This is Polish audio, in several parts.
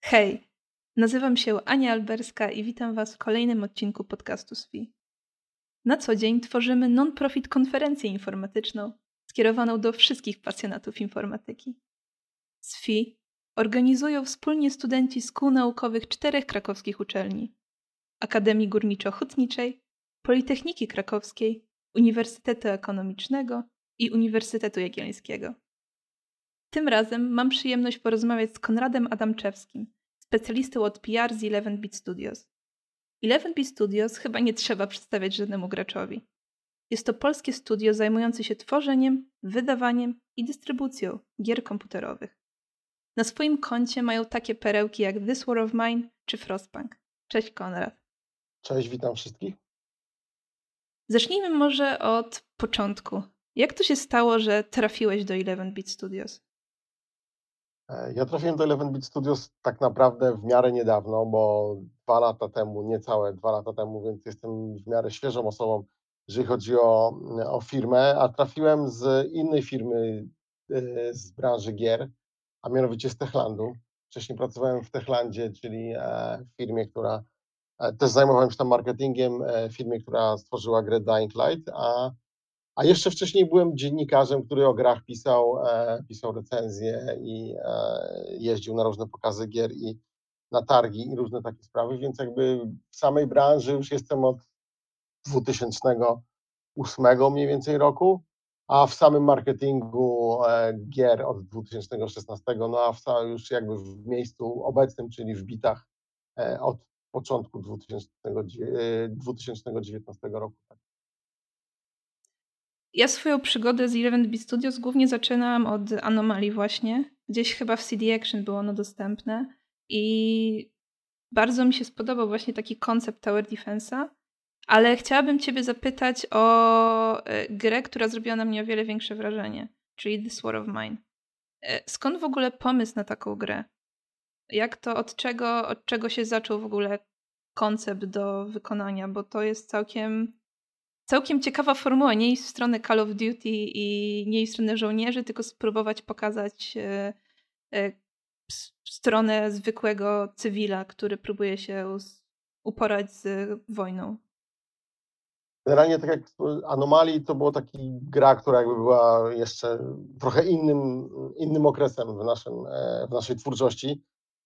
Hej, nazywam się Ania Alberska i witam Was w kolejnym odcinku podcastu SWI. Na co dzień tworzymy non-profit konferencję informatyczną skierowaną do wszystkich pasjonatów informatyki. SWI organizują wspólnie studenci z kół naukowych czterech krakowskich uczelni: Akademii Górniczo-Hutniczej, Politechniki Krakowskiej, Uniwersytetu Ekonomicznego i Uniwersytetu Jagiellońskiego. Tym razem mam przyjemność porozmawiać z Konradem Adamczewskim, specjalistą od PR z 11-Bit Studios. 11-Bit Studios chyba nie trzeba przedstawiać żadnemu graczowi. Jest to polskie studio zajmujące się tworzeniem, wydawaniem i dystrybucją gier komputerowych. Na swoim koncie mają takie perełki jak This War of Mine czy Frostpunk. Cześć Konrad. Cześć, witam wszystkich. Zacznijmy może od początku. Jak to się stało, że trafiłeś do 11-Bit Studios? E, ja trafiłem do 11-Bit Studios tak naprawdę w miarę niedawno, bo dwa lata temu, niecałe dwa lata temu, więc jestem w miarę świeżą osobą, jeżeli chodzi o, o firmę, a trafiłem z innej firmy e, z branży gier, a mianowicie z Techlandu. Wcześniej pracowałem w Techlandzie, czyli e, firmie, która też zajmowałem się tam marketingiem, firmie, która stworzyła grę Dying Light, a a jeszcze wcześniej byłem dziennikarzem, który o grach pisał, e, pisał recenzje i e, jeździł na różne pokazy gier i na targi i różne takie sprawy, więc jakby w samej branży już jestem od 2008 mniej więcej roku, a w samym marketingu e, gier od 2016, no a w, już jakby w miejscu obecnym, czyli w bitach e, od początku 2000, 2019 roku. Ja swoją przygodę z 11-Bit Studios głównie zaczynałam od Anomalii właśnie. Gdzieś chyba w CD Action było ono dostępne i bardzo mi się spodobał właśnie taki koncept Tower Defense'a, ale chciałabym Ciebie zapytać o e, grę, która zrobiła na mnie o wiele większe wrażenie, czyli This War of Mine. E, skąd w ogóle pomysł na taką grę? Jak to, od czego, od czego się zaczął w ogóle koncept do wykonania? Bo to jest całkiem całkiem ciekawa formuła. Nie iść w stronę Call of Duty i nie iść w stronę żołnierzy, tylko spróbować pokazać e, e, stronę zwykłego cywila, który próbuje się uporać z wojną. Generalnie tak jak Anomalii to była taka gra, która jakby była jeszcze trochę innym, innym okresem w, naszym, e, w naszej twórczości.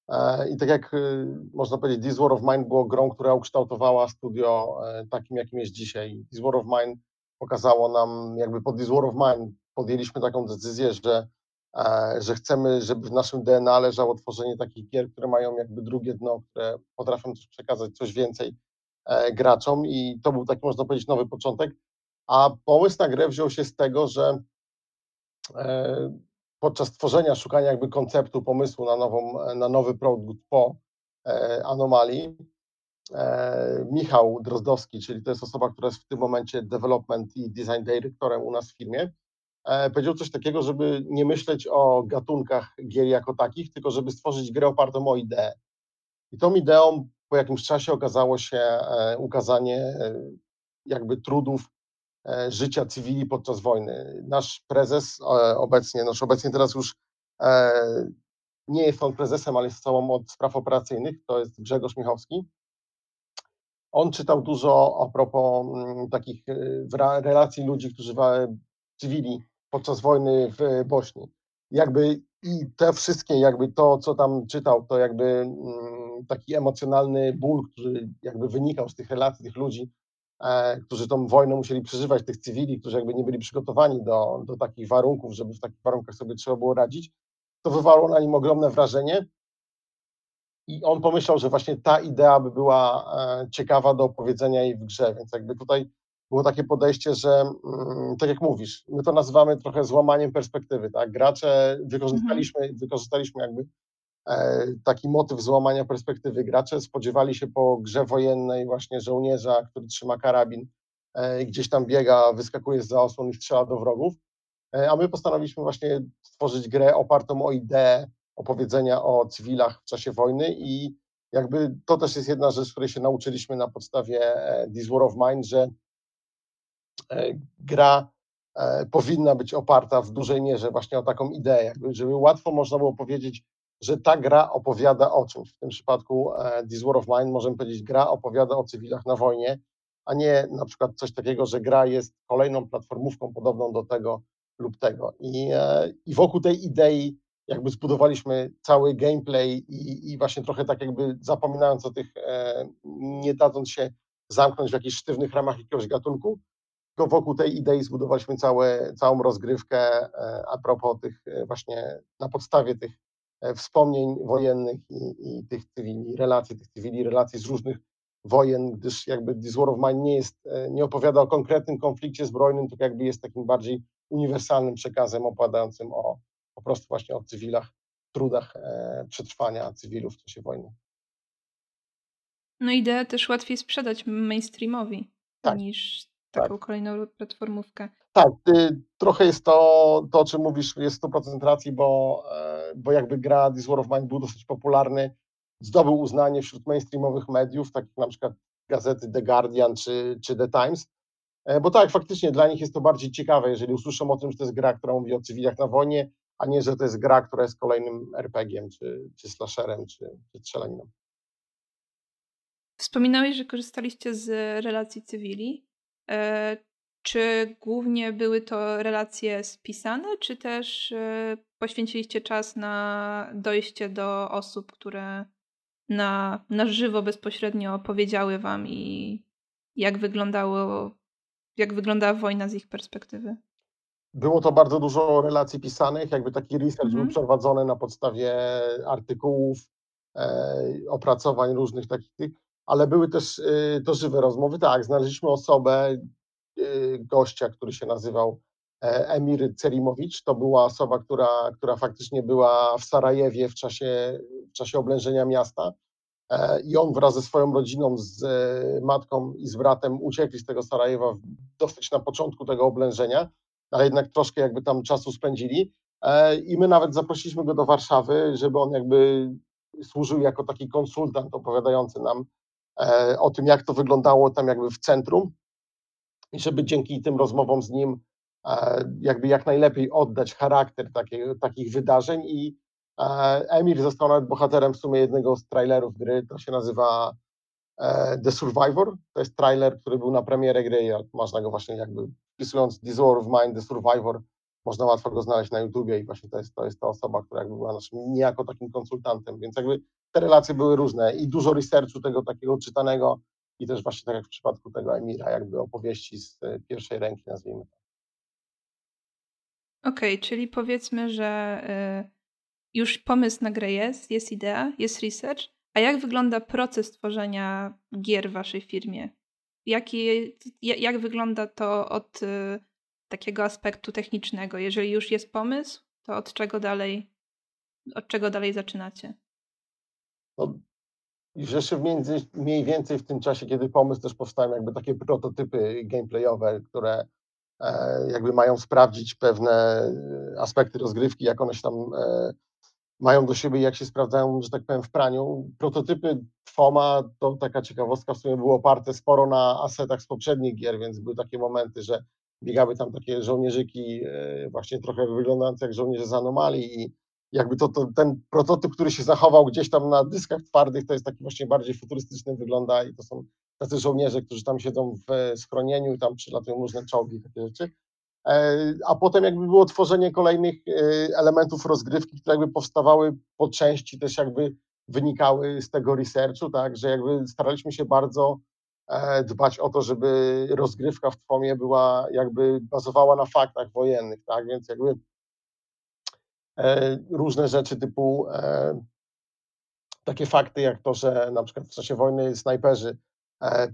E, I tak jak y, można powiedzieć, This War of Mine było grą, która ukształtowała studio e, takim, jakim jest dzisiaj. This War of Mine pokazało nam, jakby pod This War of Mine podjęliśmy taką decyzję, że, e, że chcemy, żeby w naszym DNA leżało tworzenie takich gier, które mają jakby drugie dno, które potrafią też przekazać coś więcej graczom i to był taki, można powiedzieć, nowy początek. A pomysł na grę wziął się z tego, że podczas tworzenia, szukania jakby konceptu, pomysłu na, nową, na nowy produkt po e, anomalii, e, Michał Drozdowski, czyli to jest osoba, która jest w tym momencie development i design dyrektorem u nas w firmie, e, powiedział coś takiego, żeby nie myśleć o gatunkach gier jako takich, tylko żeby stworzyć grę opartą o ideę. I tą ideą po jakimś czasie okazało się ukazanie jakby trudów życia cywili podczas wojny. Nasz prezes e, obecnie, nasz obecnie teraz już e, nie jest on prezesem, ale jest całą od spraw operacyjnych, to jest Grzegorz Michowski. On czytał dużo a propos mm, takich relacji ludzi, którzy cywili podczas wojny w Bośni. Jakby i te wszystkie, jakby to, co tam czytał, to jakby mm, taki emocjonalny ból, który jakby wynikał z tych relacji tych ludzi, E, którzy tą wojnę musieli przeżywać, tych cywili, którzy jakby nie byli przygotowani do, do takich warunków, żeby w takich warunkach sobie trzeba było radzić, to wywarło na nim ogromne wrażenie. I on pomyślał, że właśnie ta idea by była e, ciekawa do opowiedzenia jej w grze, więc jakby tutaj było takie podejście, że mm, tak jak mówisz, my to nazywamy trochę złamaniem perspektywy, tak? Gracze wykorzystaliśmy, mhm. wykorzystaliśmy jakby E, taki motyw złamania perspektywy. Gracze spodziewali się po grze wojennej właśnie żołnierza, który trzyma karabin, e, gdzieś tam biega, wyskakuje z osłon i strzela do wrogów, e, a my postanowiliśmy właśnie stworzyć grę opartą o ideę opowiedzenia o cywilach w czasie wojny i jakby to też jest jedna rzecz, której się nauczyliśmy na podstawie This War of Mine, że gra powinna być oparta w dużej mierze właśnie o taką ideę, jakby, żeby łatwo można było powiedzieć, że ta gra opowiada o czymś. W tym przypadku e, This War of Mine możemy powiedzieć, gra opowiada o cywilach na wojnie, a nie na przykład coś takiego, że gra jest kolejną platformówką podobną do tego lub tego. I, e, i wokół tej idei jakby zbudowaliśmy cały gameplay i, i właśnie trochę tak jakby zapominając o tych, e, nie dając się zamknąć w jakichś sztywnych ramach jakiegoś gatunku, tylko wokół tej idei zbudowaliśmy całe, całą rozgrywkę a propos tych właśnie na podstawie tych wspomnień wojennych i, i tych cywili, relacji tych cywili, relacji z różnych wojen, gdyż jakby This War of Mine nie jest, nie opowiada o konkretnym konflikcie zbrojnym, tylko jakby jest takim bardziej uniwersalnym przekazem opowiadającym o po prostu właśnie o cywilach, trudach przetrwania cywilów w czasie wojny. No ideę też łatwiej sprzedać mainstreamowi tak. niż taką tak. kolejną platformówkę. Tak, trochę jest to, to, o czym mówisz, jest 100% racji, bo, e, bo jakby gra This War of Mine był dosyć popularny, zdobył uznanie wśród mainstreamowych mediów, takich na przykład gazety The Guardian czy, czy The Times, e, bo tak, faktycznie dla nich jest to bardziej ciekawe, jeżeli usłyszą o tym, że to jest gra, która mówi o cywilach na wojnie, a nie, że to jest gra, która jest kolejnym RPG-iem, czy, czy slasherem, czy, czy strzelaniną. Wspominałeś, że korzystaliście z relacji cywili. E, czy głównie były to relacje spisane, czy też e, poświęciliście czas na dojście do osób, które na, na żywo bezpośrednio opowiedziały wam i jak wyglądało, jak wyglądała wojna z ich perspektywy? Było to bardzo dużo relacji pisanych, jakby taki research był mhm. prowadzony na podstawie artykułów, e, opracowań różnych takich ale były też y, to żywe rozmowy. Tak, znaleźliśmy osobę, y, gościa, który się nazywał e, Emir Cerimowicz. To była osoba, która, która faktycznie była w Sarajewie w czasie, w czasie oblężenia miasta. E, I on wraz ze swoją rodziną, z e, matką i z bratem uciekli z tego Sarajewa dosyć na początku tego oblężenia, ale jednak troszkę jakby tam czasu spędzili. I my nawet zaprosiliśmy go do Warszawy, żeby on jakby służył jako taki konsultant opowiadający nam E, o tym, jak to wyglądało tam jakby w centrum i żeby dzięki tym rozmowom z nim e, jakby jak najlepiej oddać charakter takie, takich wydarzeń i e, Emir został nawet bohaterem w sumie jednego z trailerów gry, to się nazywa The Survivor, to jest trailer, który był na premierę gry, można go właśnie jakby wpisując This War of Mine, The Survivor, można łatwo go znaleźć na YouTubie i właśnie to jest, to jest ta osoba, która jakby była naszym niejako takim konsultantem, więc jakby te relacje były różne i dużo researchu tego takiego czytanego i też właśnie tak jak w przypadku tego Emira, jakby opowieści z e, pierwszej ręki, nazwijmy to. Okej, okay, czyli powiedzmy, że y, już pomysł na grę jest, jest idea, jest research, a jak wygląda proces tworzenia gier w waszej firmie? Jaki, jak wygląda to od y, takiego aspektu technicznego? Jeżeli już jest pomysł, to od czego dalej, od czego dalej zaczynacie? No, mniej więcej w tym czasie, kiedy pomysł też powstają jakby takie prototypy gameplayowe, które jakby mają sprawdzić pewne e, aspekty rozgrywki, jak one się tam e, mają do siebie, jak się sprawdzają, że tak powiem, w praniu. Prototypy FOMA, to taka ciekawostka, w sumie było oparte sporo na asetach z poprzednich gier, więc były takie momenty, że biegały tam takie żołnierzyki, właśnie trochę wyglądające jak żołnierze z anomalii i jakby to, to, ten prototyp, który się zachował gdzieś tam na dyskach twardych, to jest taki właśnie bardziej futurystyczny wygląda i to są tacy żołnierze, którzy tam siedzą w schronieniu i tam przylatują różne czołgi, takie rzeczy. E, a potem jakby było tworzenie kolejnych e, elementów rozgrywki, które jakby powstawały po części też jakby wynikały z tego researchu, tak, że jakby staraliśmy się bardzo e, dbać o to, żeby rozgrywka w Twomie była jakby bazowała na faktach wojennych, tak, więc jakby E, różne rzeczy typu e, takie fakty jak to, że na przykład w czasie wojny snajperzy e,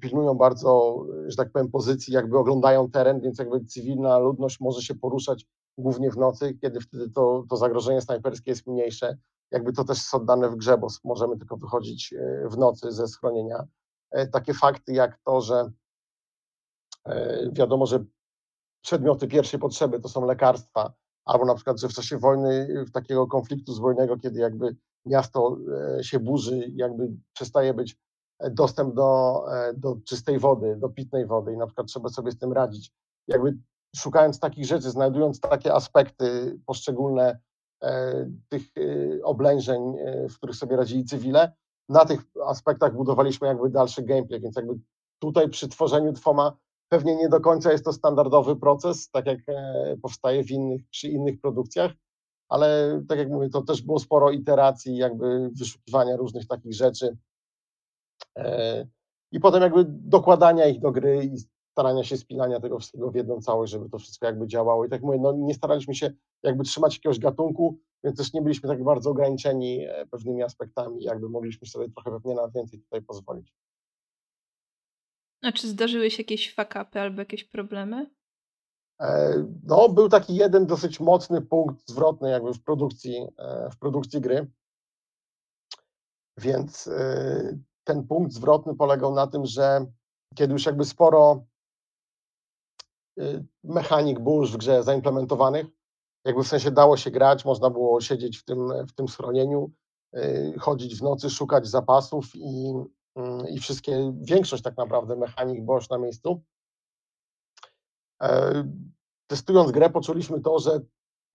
pilnują bardzo, że tak powiem, pozycji, jakby oglądają teren, więc jakby cywilna ludność może się poruszać głównie w nocy, kiedy wtedy to, to zagrożenie snajperskie jest mniejsze. Jakby to też jest oddane w grze, bo możemy tylko wychodzić w nocy ze schronienia. Takie fakty jak to, że wiadomo, że przedmioty pierwszej potrzeby to są lekarstwa, albo na przykład, że w czasie wojny, w takiego konfliktu zbrojnego, kiedy jakby miasto e, się burzy, jakby przestaje być e, dostęp do, e, do czystej wody, do pitnej wody i na przykład trzeba sobie z tym radzić. Jakby szukając takich rzeczy, znajdując takie aspekty poszczególne tych oblężeń, w których sobie radzili cywile. Na tych aspektach budowaliśmy jakby dalszy gameplay, więc jakby tutaj przy tworzeniu Twoma pewnie nie do końca jest to standardowy proces, tak jak powstaje w innych, przy innych produkcjach, ale tak jak mówię, to też było sporo iteracji, jakby wyszukiwania różnych takich rzeczy i potem jakby dokładania ich do gry i starania się spinania tego wszystkiego w jedną całość, żeby to wszystko jakby działało. I tak mówię, no nie staraliśmy się jakby trzymać jakiegoś gatunku, więc też nie byliśmy tak bardzo ograniczeni e, pewnymi aspektami, jakby mogliśmy sobie trochę pewnie na więcej tutaj pozwolić. A czy zdarzyły się jakieś fakapy albo jakieś problemy? E, no, był taki jeden dosyć mocny punkt zwrotny jakby w produkcji, e, w produkcji gry. Więc ten punkt zwrotny polegał na tym, że kiedy już jakby sporo y, mechanik było już w grze zaimplementowanych, jakby w sensie dało się grać, można było siedzieć w tym, w tym schronieniu, y, chodzić w nocy, szukać zapasów i, mm, i wszystkie, większość tak naprawdę mechanik było już na miejscu. E, testując grę poczuliśmy to, że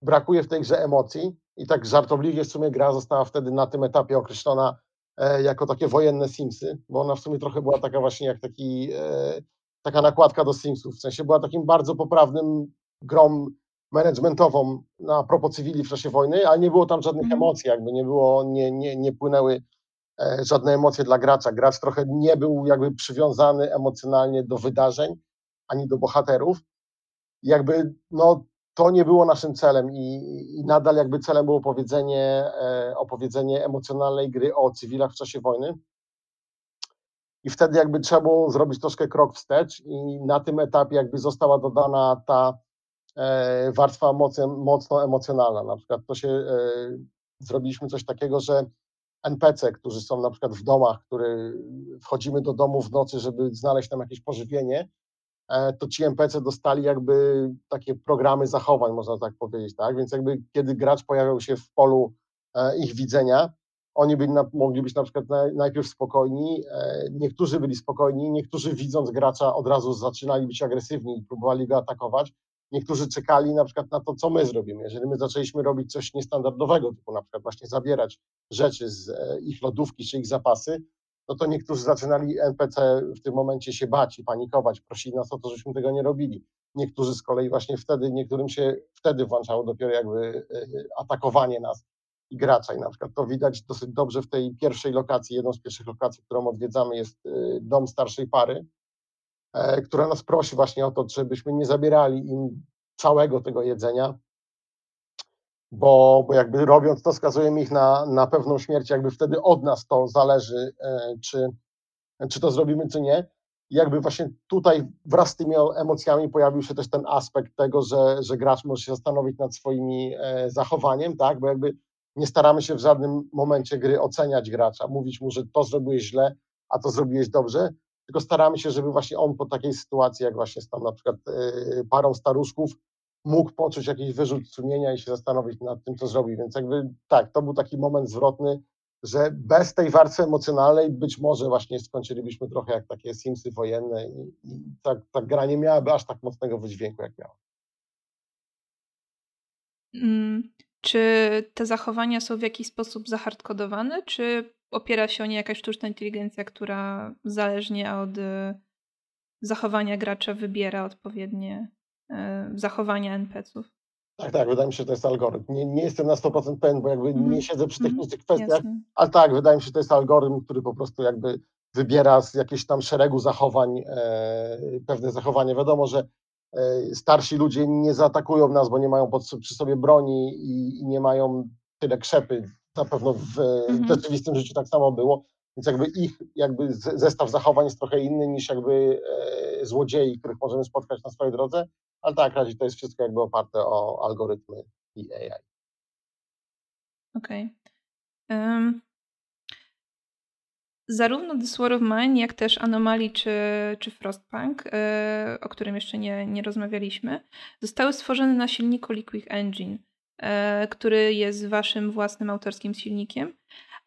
brakuje w tej grze emocji i tak żartobliwie w sumie gra została wtedy na tym etapie określona jako takie wojenne Simsy, bo ona w sumie trochę była taka właśnie jak taki, e, taka nakładka do Simsów, w sensie była takim bardzo poprawnym grą managementową na propos cywili w czasie wojny, ale nie było tam żadnych mm. emocji, jakby nie było, nie, nie, nie płynęły e, żadne emocje dla gracza. Gracz trochę nie był jakby przywiązany emocjonalnie do wydarzeń, ani do bohaterów. Jakby no, to nie było naszym celem i, i nadal jakby celem było opowiedzenie, e, opowiedzenie emocjonalnej gry o cywilach w czasie wojny. I wtedy jakby trzeba było zrobić troszkę krok wstecz i na tym etapie jakby została dodana ta e, warstwa mocno, mocno emocjonalna. Na przykład to się, e, zrobiliśmy coś takiego, że NPC, którzy są na przykład w domach, który wchodzimy do domu w nocy, żeby znaleźć tam jakieś pożywienie, to ci NPC dostali jakby takie programy zachowań, można tak powiedzieć, tak? Więc jakby kiedy gracz pojawiał się w polu e, ich widzenia, oni byli na, mogli być na przykład najpierw spokojni, e, niektórzy byli spokojni, niektórzy widząc gracza od razu zaczynali być agresywni i próbowali go atakować, niektórzy czekali na przykład na to, co my zrobimy. Jeżeli my zaczęliśmy robić coś niestandardowego, typu na przykład właśnie zabierać rzeczy z ich lodówki czy ich zapasy, no to niektórzy zaczynali NPC w tym momencie się bać i panikować, prosili nas o to, żebyśmy tego nie robili. Niektórzy z kolei właśnie wtedy, niektórym się wtedy włączało dopiero jakby e, atakowanie nas i gracza. I na przykład to widać dosyć dobrze w tej pierwszej lokacji, jedną z pierwszych lokacji, którą odwiedzamy jest e, dom starszej pary, e, która nas prosi właśnie o to, żebyśmy nie zabierali im całego tego jedzenia, bo, bo jakby robiąc to, skazujemy ich na, na pewną śmierć, jakby wtedy od nas to zależy, e, czy, czy to zrobimy, czy nie. I jakby właśnie tutaj wraz z tymi emocjami pojawił się też ten aspekt tego, że, że gracz może się zastanowić nad swoimi e, zachowaniem, tak, bo jakby nie staramy się w żadnym momencie gry oceniać gracza, mówić mu, że to zrobiłeś źle, a to zrobiłeś dobrze, tylko staramy się, żeby właśnie on po takiej sytuacji, jak właśnie z tam na przykład e, parą staruszków, mógł poczuć jakiś wyrzut sumienia i się zastanowić nad tym, co zrobi. Więc jakby tak, to był taki moment zwrotny, że bez tej warstwy emocjonalnej być może właśnie skończylibyśmy trochę jak takie Simsy wojenne i, i ta, ta gra nie miałaby aż tak mocnego wydźwięku, jak miała. Mm, czy te zachowania są w jakiś sposób zahardkodowane, czy opiera się o nie jakaś sztuczna inteligencja, która zależnie od y, zachowania gracza wybiera odpowiednie zachowania NPC-ów. Tak, tak, wydaje mi się, że to jest algorytm. Nie, nie jestem na 100% pewien, bo jakby mm. nie siedzę przy technicznych mm, kwestiach, jasne. ale tak, wydaje mi się, że to jest algorytm, który po prostu jakby wybiera z jakiegoś tam szeregu zachowań e, pewne zachowanie. Wiadomo, że e, starsi ludzie nie zaatakują nas, bo nie mają pod, przy sobie broni i, i, nie mają tyle krzepy. Na pewno w, mm rzeczywistym życiu tak samo było, więc jakby ich jakby zestaw zachowań jest trochę inny niż jakby e, złodziei, których możemy spotkać na swojej drodze, ale tak, razie to jest wszystko jakby oparte o algorytmy i AI. Okej. Okay. Um, zarówno The Sword of Mine, jak też Anomaly czy, czy Frostpunk, yy, o którym jeszcze nie, nie rozmawialiśmy, zostały stworzone na silniku Liquid Engine, yy, który jest waszym własnym autorskim silnikiem.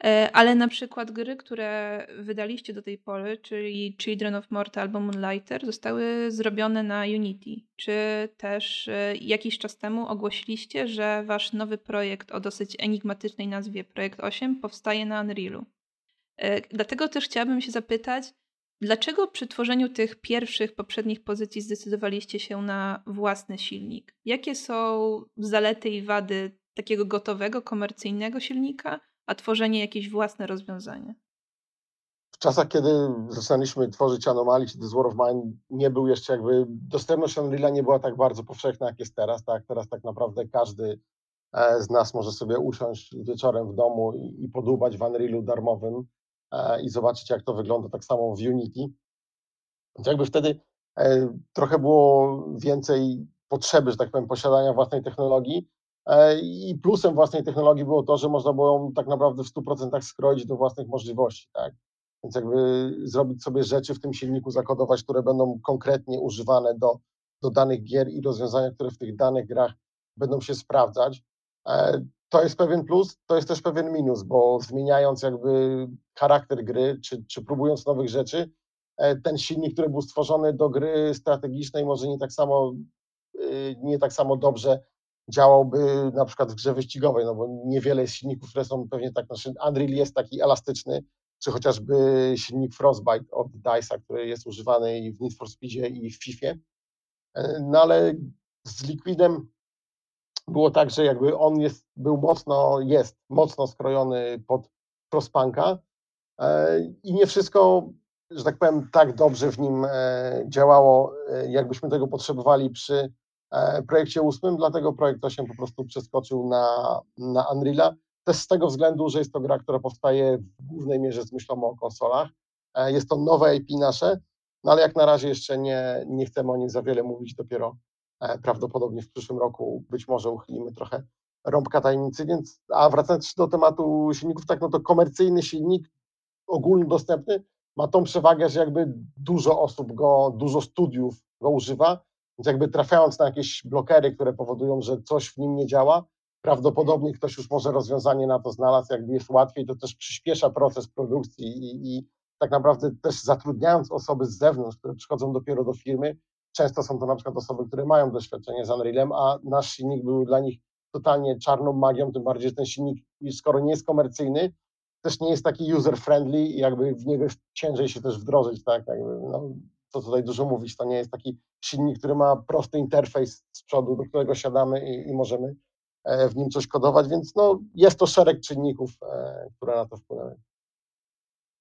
E, ale na przykład gry, które wydaliście do tej pory, czyli Children of Morta albo Moonlighter, zostały zrobione na Unity. Czy też e, jakiś czas temu ogłosiliście, że wasz nowy projekt o dosyć enigmatycznej nazwie Projekt 8 powstaje na Unrealu? E, dlatego też chciałabym się zapytać, dlaczego przy tworzeniu tych pierwszych, poprzednich pozycji zdecydowaliście się na własny silnik? Jakie są zalety i wady takiego gotowego, komercyjnego silnika, a tworzenie jakieś własne rozwiązanie? W czasach, kiedy zaczynaliśmy tworzyć Anomalii czy The War of Mine, nie był jeszcze jakby, dostępność Unreal'a nie była tak bardzo powszechna, jak jest teraz, tak? Teraz tak naprawdę każdy e, z nas może sobie usiąść wieczorem w domu i, i podłubać w Unreal'u darmowym e, i zobaczyć, jak to wygląda tak samo w Unity. Więc jakby wtedy e, trochę było więcej potrzeby, że tak powiem, posiadania własnej technologii, I plusem własnej technologii było to, że można było ją tak naprawdę w 100% skroić do własnych możliwości. Tak? Więc jakby zrobić sobie rzeczy w tym silniku, zakodować, które będą konkretnie używane do, do danych gier i rozwiązania, które w tych danych grach będą się sprawdzać. E, to jest pewien plus, to jest też pewien minus, bo zmieniając jakby charakter gry, czy, czy próbując nowych rzeczy, e, ten silnik, który był stworzony do gry strategicznej, może nie tak samo, y, nie tak samo dobrze działałby na przykład w grze wyścigowej, no bo niewiele jest silników, które są pewnie tak, znaczy Unreal jest taki elastyczny, czy chociażby silnik Frostbite od DICE'a, który jest używany i w Need for Speedzie i w FIFA. E, no ale z Liquidem było tak, że jakby on jest, był mocno, jest mocno skrojony pod Frostpunka e, i nie wszystko, że tak powiem, tak dobrze w nim e, działało, jakbyśmy tego potrzebowali przy projekcie 8, dlatego projekt 8 po prostu przeskoczył na, na Unreal'a. Też z tego względu, że jest to gra, która powstaje w głównej mierze z myślą o konsolach. E, jest to nowe IP nasze, no ale jak na razie jeszcze nie, nie chcemy o nim za wiele mówić, dopiero e, prawdopodobnie w przyszłym roku być może uchylimy trochę rąbka tajemnicy, więc a wracając do tematu silników, tak no to komercyjny silnik ogólnodostępny ma tą przewagę, że jakby dużo osób go, dużo studiów go używa, więc jakby trafiając na jakieś blokery, które powodują, że coś w nim nie działa, prawdopodobnie ktoś już może rozwiązanie na to znalazł, jakby jest łatwiej, to też przyspiesza proces produkcji i, i tak naprawdę też zatrudniając osoby z zewnątrz, które przychodzą dopiero do firmy, często są to na przykład osoby, które mają doświadczenie z Unrealem, a nasz silnik był dla nich totalnie czarną magią, tym bardziej, że ten silnik, skoro nie jest komercyjny, też nie jest taki user-friendly i jakby w niego ciężej się też wdrożyć, tak, jakby, no, co tutaj dużo mówić, to nie jest taki silnik, który ma prosty interfejs z przodu, do którego siadamy i, i możemy e, w nim coś kodować, więc no, jest to szereg czynników, e, które na to wpłynęły.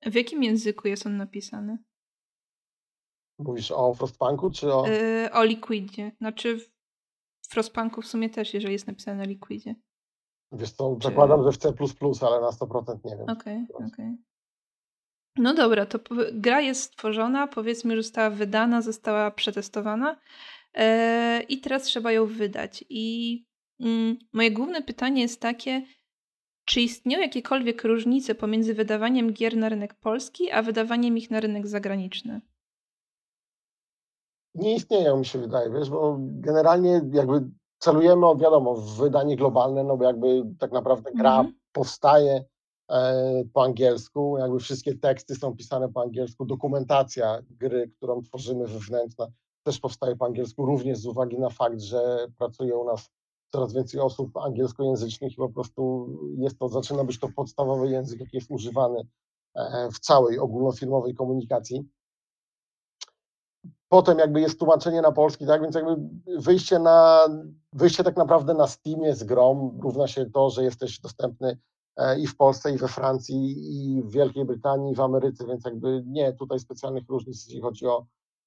W jakim języku jest on napisany? Mówisz o Frostpunku, czy o... Yy, o Liquidzie. Znaczy w Frostpunku w sumie też, jeżeli jest napisane na Liquidzie. Wiesz co, czy... zakładam, że w C++, ale na 100% nie wiem. Okej, okay, okej. Okay. No dobra, to gra jest stworzona, powiedzmy, że została wydana, została przetestowana yy, i teraz trzeba ją wydać. I yy, moje główne pytanie jest takie, czy istnieją jakiekolwiek różnice pomiędzy wydawaniem gier na rynek polski, a wydawaniem ich na rynek zagraniczny? Nie istnieją, mi się wydaje, wiesz, bo generalnie jakby celujemy, wiadomo, w wydanie globalne, no bo jakby tak naprawdę gra mm -hmm. powstaje po angielsku, jakby wszystkie teksty są pisane po angielsku, dokumentacja gry, którą tworzymy wewnętrzna też powstaje po angielsku, również z uwagi na fakt, że pracuje u nas coraz więcej osób angielskojęzycznych i po prostu jest to, zaczyna być to podstawowy język, jaki jest używany e, w całej ogólnofirmowej komunikacji. Potem jakby jest tłumaczenie na polski, tak? Więc jakby wyjście na, wyjście tak naprawdę na Steamie z grą równa się to, że jesteś dostępny E, i w Polsce, i we Francji, i w Wielkiej Brytanii, i w Ameryce, więc jakby nie, tutaj specjalnych różnic, jeśli chodzi o,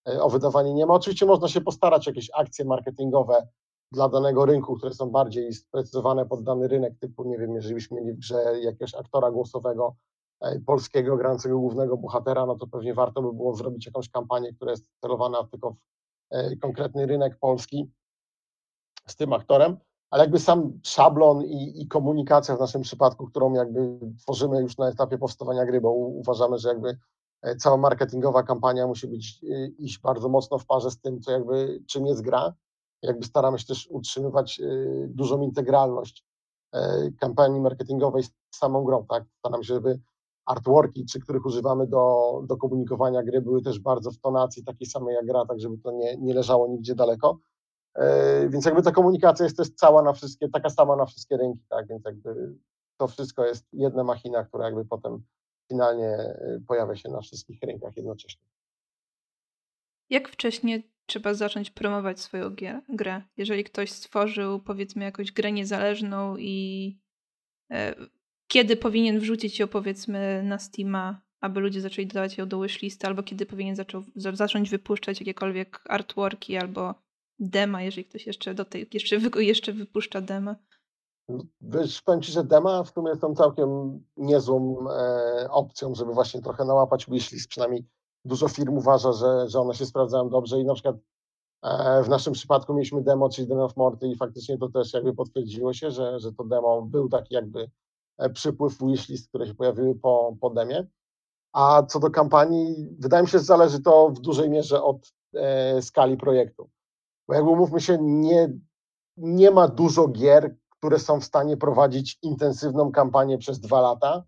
e, o wydawanie nie ma. Oczywiście można się postarać jakieś akcje marketingowe dla danego rynku, które są bardziej sprecyzowane pod dany rynek, typu, nie wiem, jeżeli byśmy mieli w grze jakiegoś aktora głosowego e, polskiego, grającego głównego bohatera, no to pewnie warto by było zrobić jakąś kampanię, która jest celowana tylko w konkretny rynek polski z tym aktorem ale jakby sam szablon i, i, komunikacja w naszym przypadku, którą jakby tworzymy już na etapie powstawania gry, bo uważamy, że jakby e, cała marketingowa kampania musi być e, iść bardzo mocno w parze z tym, co jakby czym jest gra. Jakby staramy się też utrzymywać e, dużą integralność kampanii marketingowej z samą grą, tak? Staram się, żeby artworki, czy których używamy do, do komunikowania gry, były też bardzo w tonacji takiej samej jak gra, tak żeby to nie, nie leżało nigdzie daleko. Więc jakby ta komunikacja jest też cała na wszystkie, taka sama na wszystkie rynki, tak? Więc jakby to wszystko jest jedna machina, która jakby potem finalnie pojawia się na wszystkich rynkach jednocześnie. Jak wcześniej trzeba zacząć promować swoją grę? Jeżeli ktoś stworzył, powiedzmy, jakąś grę niezależną i e, kiedy powinien wrzucić ją, powiedzmy, na Steama, aby ludzie zaczęli dodawać ją do wishlisty, albo kiedy powinien zacząć wypuszczać jakiekolwiek artworki albo dema, jeżeli ktoś jeszcze do tej, jeszcze, jeszcze wypuszcza dema. Wiesz, powiem Ci, że dema w sumie są całkiem niezłą e, opcją, żeby właśnie trochę nałapać wishlist, przynajmniej dużo firm uważa, że, że one się sprawdzają dobrze i na przykład e, w naszym przypadku mieliśmy demo, czyli Den of Morty i faktycznie to też jakby potwierdziło się, że, że to demo był taki jakby e, przypływ wishlist, które się pojawiły po, po demie. A co do kampanii, wydaje mi się, że zależy to w dużej mierze od e, skali projektu. Bo jakby mówmy się, nie, nie ma dużo gier, które są w stanie prowadzić intensywną kampanię przez dwa lata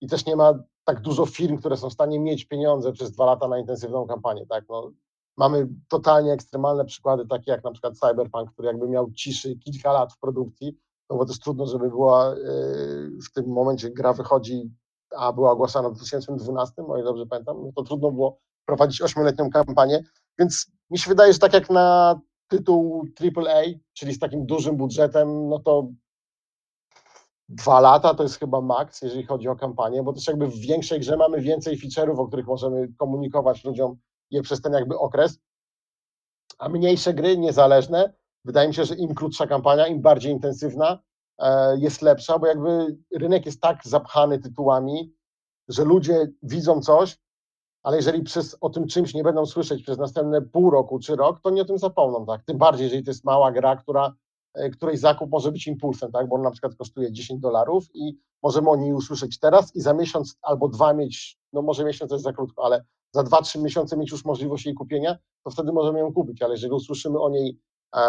i też nie ma tak dużo firm, które są w stanie mieć pieniądze przez dwa lata na intensywną kampanię, tak, no, mamy totalnie ekstremalne przykłady, takie jak na przykład Cyberpunk, który jakby miał ciszy kilka lat w produkcji, no bo też trudno, żeby była yy, w tym momencie gra wychodzi, a była ogłaszana w 2012, o ile dobrze pamiętam, no to trudno było prowadzić ośmioletnią kampanię, więc mi się wydaje, że tak jak na tytuł AAA, czyli z takim dużym budżetem, no to dwa lata to jest chyba maks, jeżeli chodzi o kampanię, bo też jakby w większej grze mamy więcej feature'ów, o których możemy komunikować ludziom je przez ten jakby okres, a mniejsze gry, niezależne, wydaje mi się, że im krótsza kampania, im bardziej intensywna, e, jest lepsza, bo jakby rynek jest tak zapchany tytułami, że ludzie widzą coś, ale jeżeli przez, o tym czymś nie będą słyszeć przez następne pół roku czy rok, to nie o tym zapomną, tak? Tym bardziej, jeżeli to jest mała gra, która E, której zakup może być impulsem, tak? bo on na przykład kosztuje 10 dolarów i możemy o niej usłyszeć teraz i za miesiąc albo dwa mieć, no może miesiąc jest za krótko, ale za dwa, trzy miesiące mieć już możliwość jej kupienia, to wtedy możemy ją kupić, ale jeżeli usłyszymy o niej e,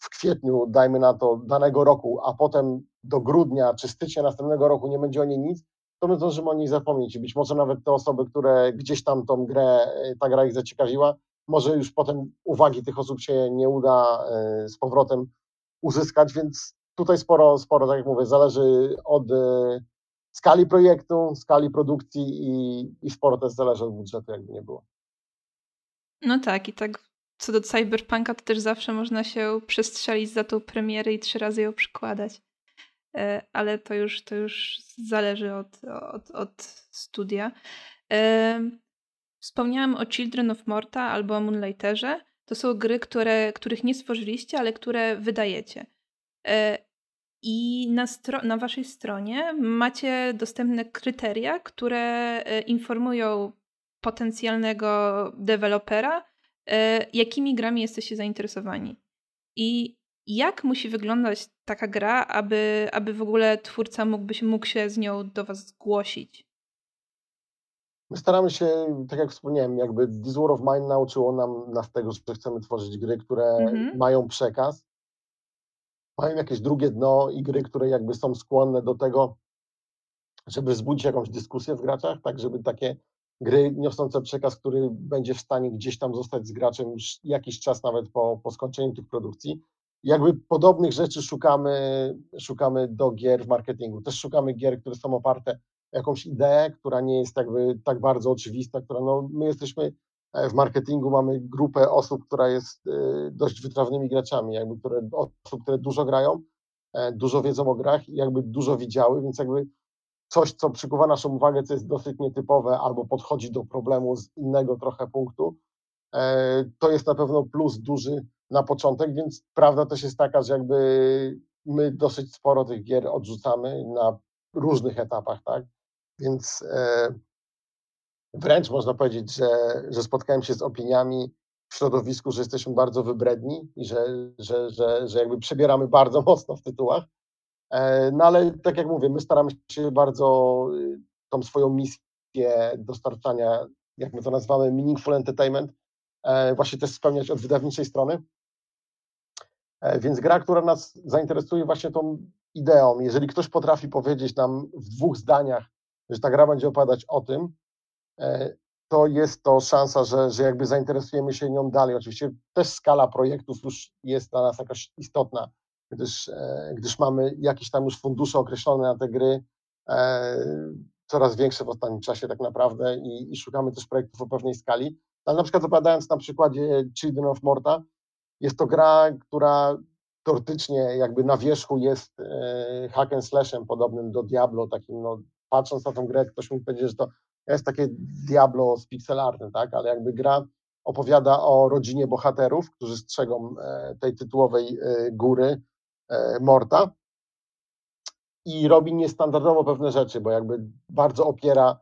w kwietniu, dajmy na to, danego roku, a potem do grudnia czy stycznia następnego roku nie będzie o niej nic, to my zdążymy o niej zapomnieć być może nawet te osoby, które gdzieś tam tą grę, e, ta gra ich zaciekawiła, może już potem uwagi tych osób się nie uda z powrotem uzyskać, więc tutaj sporo, sporo, tak jak mówię, zależy od e, skali projektu, skali produkcji i, i sporo też zależy od budżetu, jakby nie było. No tak, i tak co do Cyberpunka, to też zawsze można się przestrzelić za tą premierę i trzy razy ją przykładać. E, ale to już, to już zależy od, od, od studia. E, wspomniałam o Children of Morta albo o Moonlighterze. To są gry, które, których nie stworzyliście, ale które wydajecie. E, I na, stro- na waszej stronie macie dostępne kryteria, które informują potencjalnego dewelopera, jakimi grami jesteście zainteresowani. I jak musi wyglądać taka gra, aby, aby w ogóle twórca mógłby, mógł się z nią do was zgłosić? My staramy się, tak jak wspomniałem, jakby This War of Mine nauczyło nam, nas tego, że chcemy tworzyć gry, które mhm. mają przekaz, mają jakieś drugie dno i gry, które jakby są skłonne do tego, żeby wzbudzić jakąś dyskusję w graczach, tak żeby takie gry niosące przekaz, który będzie w stanie gdzieś tam zostać z graczem już jakiś czas nawet po, po skończeniu tych produkcji. Jakby podobnych rzeczy szukamy, szukamy do gier w marketingu. Też szukamy gier, które są oparte jakąś ideę, która nie jest jakby tak bardzo oczywista, która no, my jesteśmy e, w marketingu, mamy grupę osób, która jest e, dość wytrawnymi graczami, jakby które, osób, które dużo grają, e, dużo wiedzą o grach i jakby dużo widziały, więc jakby coś, co przykuwa naszą uwagę, co jest dosyć nietypowe albo podchodzi do problemu z innego trochę punktu, to jest na pewno plus duży na początek, więc prawda też jest taka, że jakby my dosyć sporo tych gier odrzucamy na różnych etapach, tak? Więc e, wręcz można powiedzieć, że, że spotkałem się z opiniami w środowisku, że jesteśmy bardzo wybredni i że, że, że, że jakby przebieramy bardzo mocno w tytułach. E, no ale tak jak mówię, my staramy się bardzo y, tą swoją misję dostarczania, jak my to nazywamy, meaningful entertainment, e, właśnie też spełniać od wydawniczej strony. Więc gra, która nas zainteresuje właśnie tą ideą, jeżeli ktoś potrafi powiedzieć nam w dwóch zdaniach, że ta gra będzie opowiadać o tym, to jest to szansa, że, że jakby zainteresujemy się nią dalej. Oczywiście też skala projektów już jest dla nas jakaś istotna, gdyż, e, gdyż mamy jakieś tam już fundusze określone na te gry, e, coraz większe w ostatnim czasie tak naprawdę i, i szukamy też projektów o pewnej skali. Ale na przykład opowiadając na przykładzie Children of Morta, jest to gra, która teoretycznie jakby na wierzchu jest e, hack and slashem podobnym do Diablo, takim no, patrząc na tą grę, ktoś mógł powiedzieć, że to jest takie Diablo z pixelartem, tak, ale jakby gra opowiada o rodzinie bohaterów, którzy strzegą e, tej tytułowej e, góry Morta i robi niestandardowo pewne rzeczy, bo jakby bardzo opiera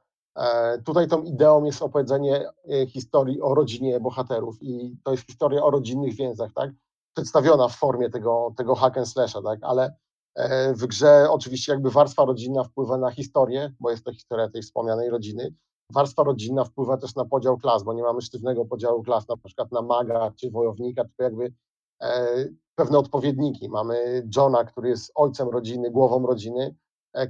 Tutaj tą ideą jest opowiedzenie historii o rodzinie bohaterów i to jest historia o rodzinnych więzach, tak? Przedstawiona w formie tego, tego hack and slasha, tak? Ale E, w grze oczywiście jakby warstwa rodzinna wpływa na historię, bo jest to historia tej wspomnianej rodziny. Warstwa rodzinna wpływa też na podział klas, bo nie mamy sztywnego podziału klas, na przykład na maga czy wojownika, tylko jakby e, pewne odpowiedniki. Mamy Johna, który jest ojcem rodziny, głową rodziny, e,